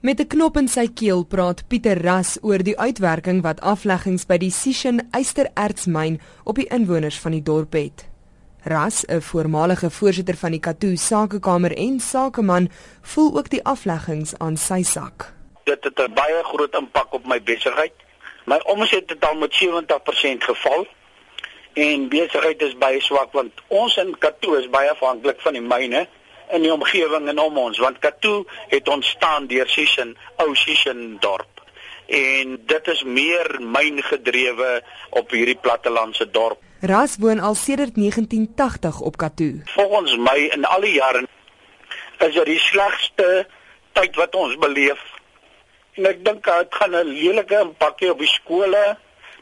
Met 'n knop in sy keel praat Pieter Ras oor die uitwerking wat afleggings by die Sishen ysterertsmyn op die inwoners van die dorp het. Ras, 'n voormalige voorsitter van die Katoo Sakekamer en sakeman, voel ook die afleggings aan sy sak. Dit het 'n baie groot impak op my besigheid. My omset het al met 70% geval en besigheid is baie swak want ons in Katoo is baie afhanklik van die myne in die omgewing en om ons want Katoo het ontstaan deur Sishen, ou Sishen dorp. En dit is meer myn gedrewe op hierdie plattelandse dorp. Ras woon al sedert 1980 op Katoo. Volgens my in al die jare is dit die slegste tyd wat ons beleef. En ek dink dit gaan 'n lelike impak hê op die skole,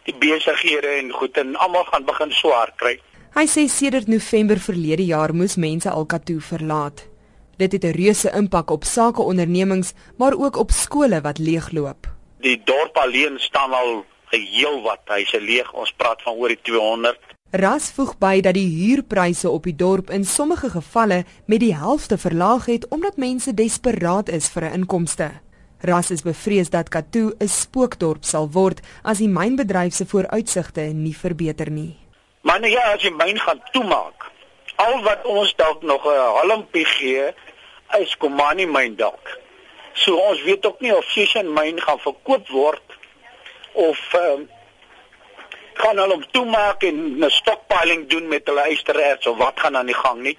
die besighede en goed en almal gaan begin swaar kry. Hy sê sedert November verlede jaar moes mense Alkatoo verlaat. Dit het 'n reuse impak op sakeondernemings, maar ook op skole wat leegloop. Die dorp alleen staan al geheel wat hyse leeg. Ons praat van oor die 200. Ras voeg by dat die huurpryse op die dorp in sommige gevalle met die helfte verlaag het omdat mense desperaat is vir 'n inkomste. Ras is bevrees dat Katoo 'n spookdorp sal word as die mynbedryf se vooruitsigte nie verbeter nie. Maar nee, ja, as jy myn gaan toemaak, al wat ons dalk nog 'n halmpie gee, is Komani myn dalk. So ons weet ook nie of Sishen myn gaan verkoop word of uh, gaan hulle hom toemaak en 'n stockpiling doen met hulle ystererts of wat gaan aan die gang nie.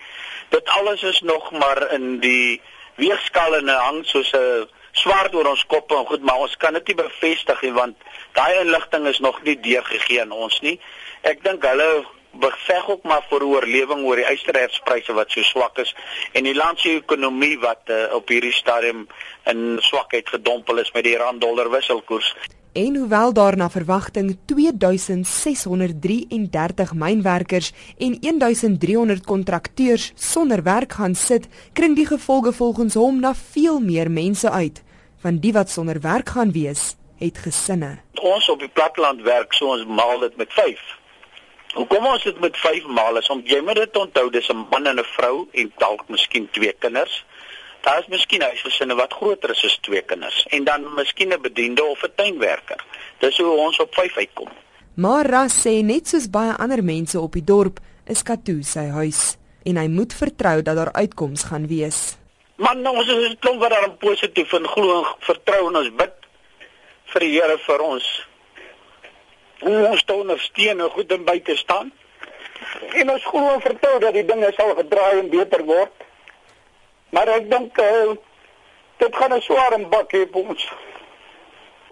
Dit alles is nog maar in die weegskaal en hang soos 'n swaard oor ons koppe en goed, maar ons kan dit nie bevestig nie want daai inligting is nog nie deurgegee aan ons nie. Ek dink hulle beveg ook maar vir oorlewing oor die ysterertspryse wat so swak is en die land se ekonomie wat uh, op hierdie stadium in swakheid gedompel is met die rand-dollar wisselkoers. En hoewel daar na verwagting 2633 mynwerkers en 1300 kontrakteurs sonder werk gaan sit, kring die gevolge volgens hom na veel meer mense uit. Van die wat sonder werk gaan wees, het gesinne. Ons op die platteland werk so ons maal dit met 5. Hoekom ons dit met 5 maal is om jy moet dit onthou dis 'n man en 'n vrou en dalk miskien twee kinders. Daar is miskien huisgesinne wat groter is as twee kinders en dan miskien 'n bediende of 'n tuinwerker. Dis hoe ons op 5 uitkom. Maar Ras sê net soos baie ander mense op die dorp is Katoo sy huis en hy moet vertrou dat daar uitkoms gaan wees. Man, nou, ons is klomp wat daar positief en glo en vertrou en ons bid vir die Here vir ons. Ons staan op steene goed en buite staan. En ons glo en vertrou dat die dinge sal gedraai en beter word. Maar ek dink uh, dit gaan 'n swaar bak hê vir ons.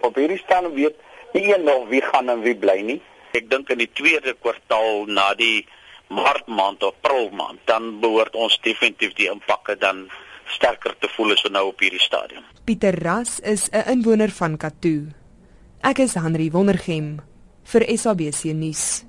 Op hierdie staan weet nie een nog wie gaan en wie bly nie. Ek dink in die tweede kwartaal na die Maart maand of April maand dan behoort ons definitief die impakke dan sterker te voel as nou op hierdie stadium. Pieter Ras is 'n inwoner van Katoo. Ek is Henry Wondergem vir SABC nuus.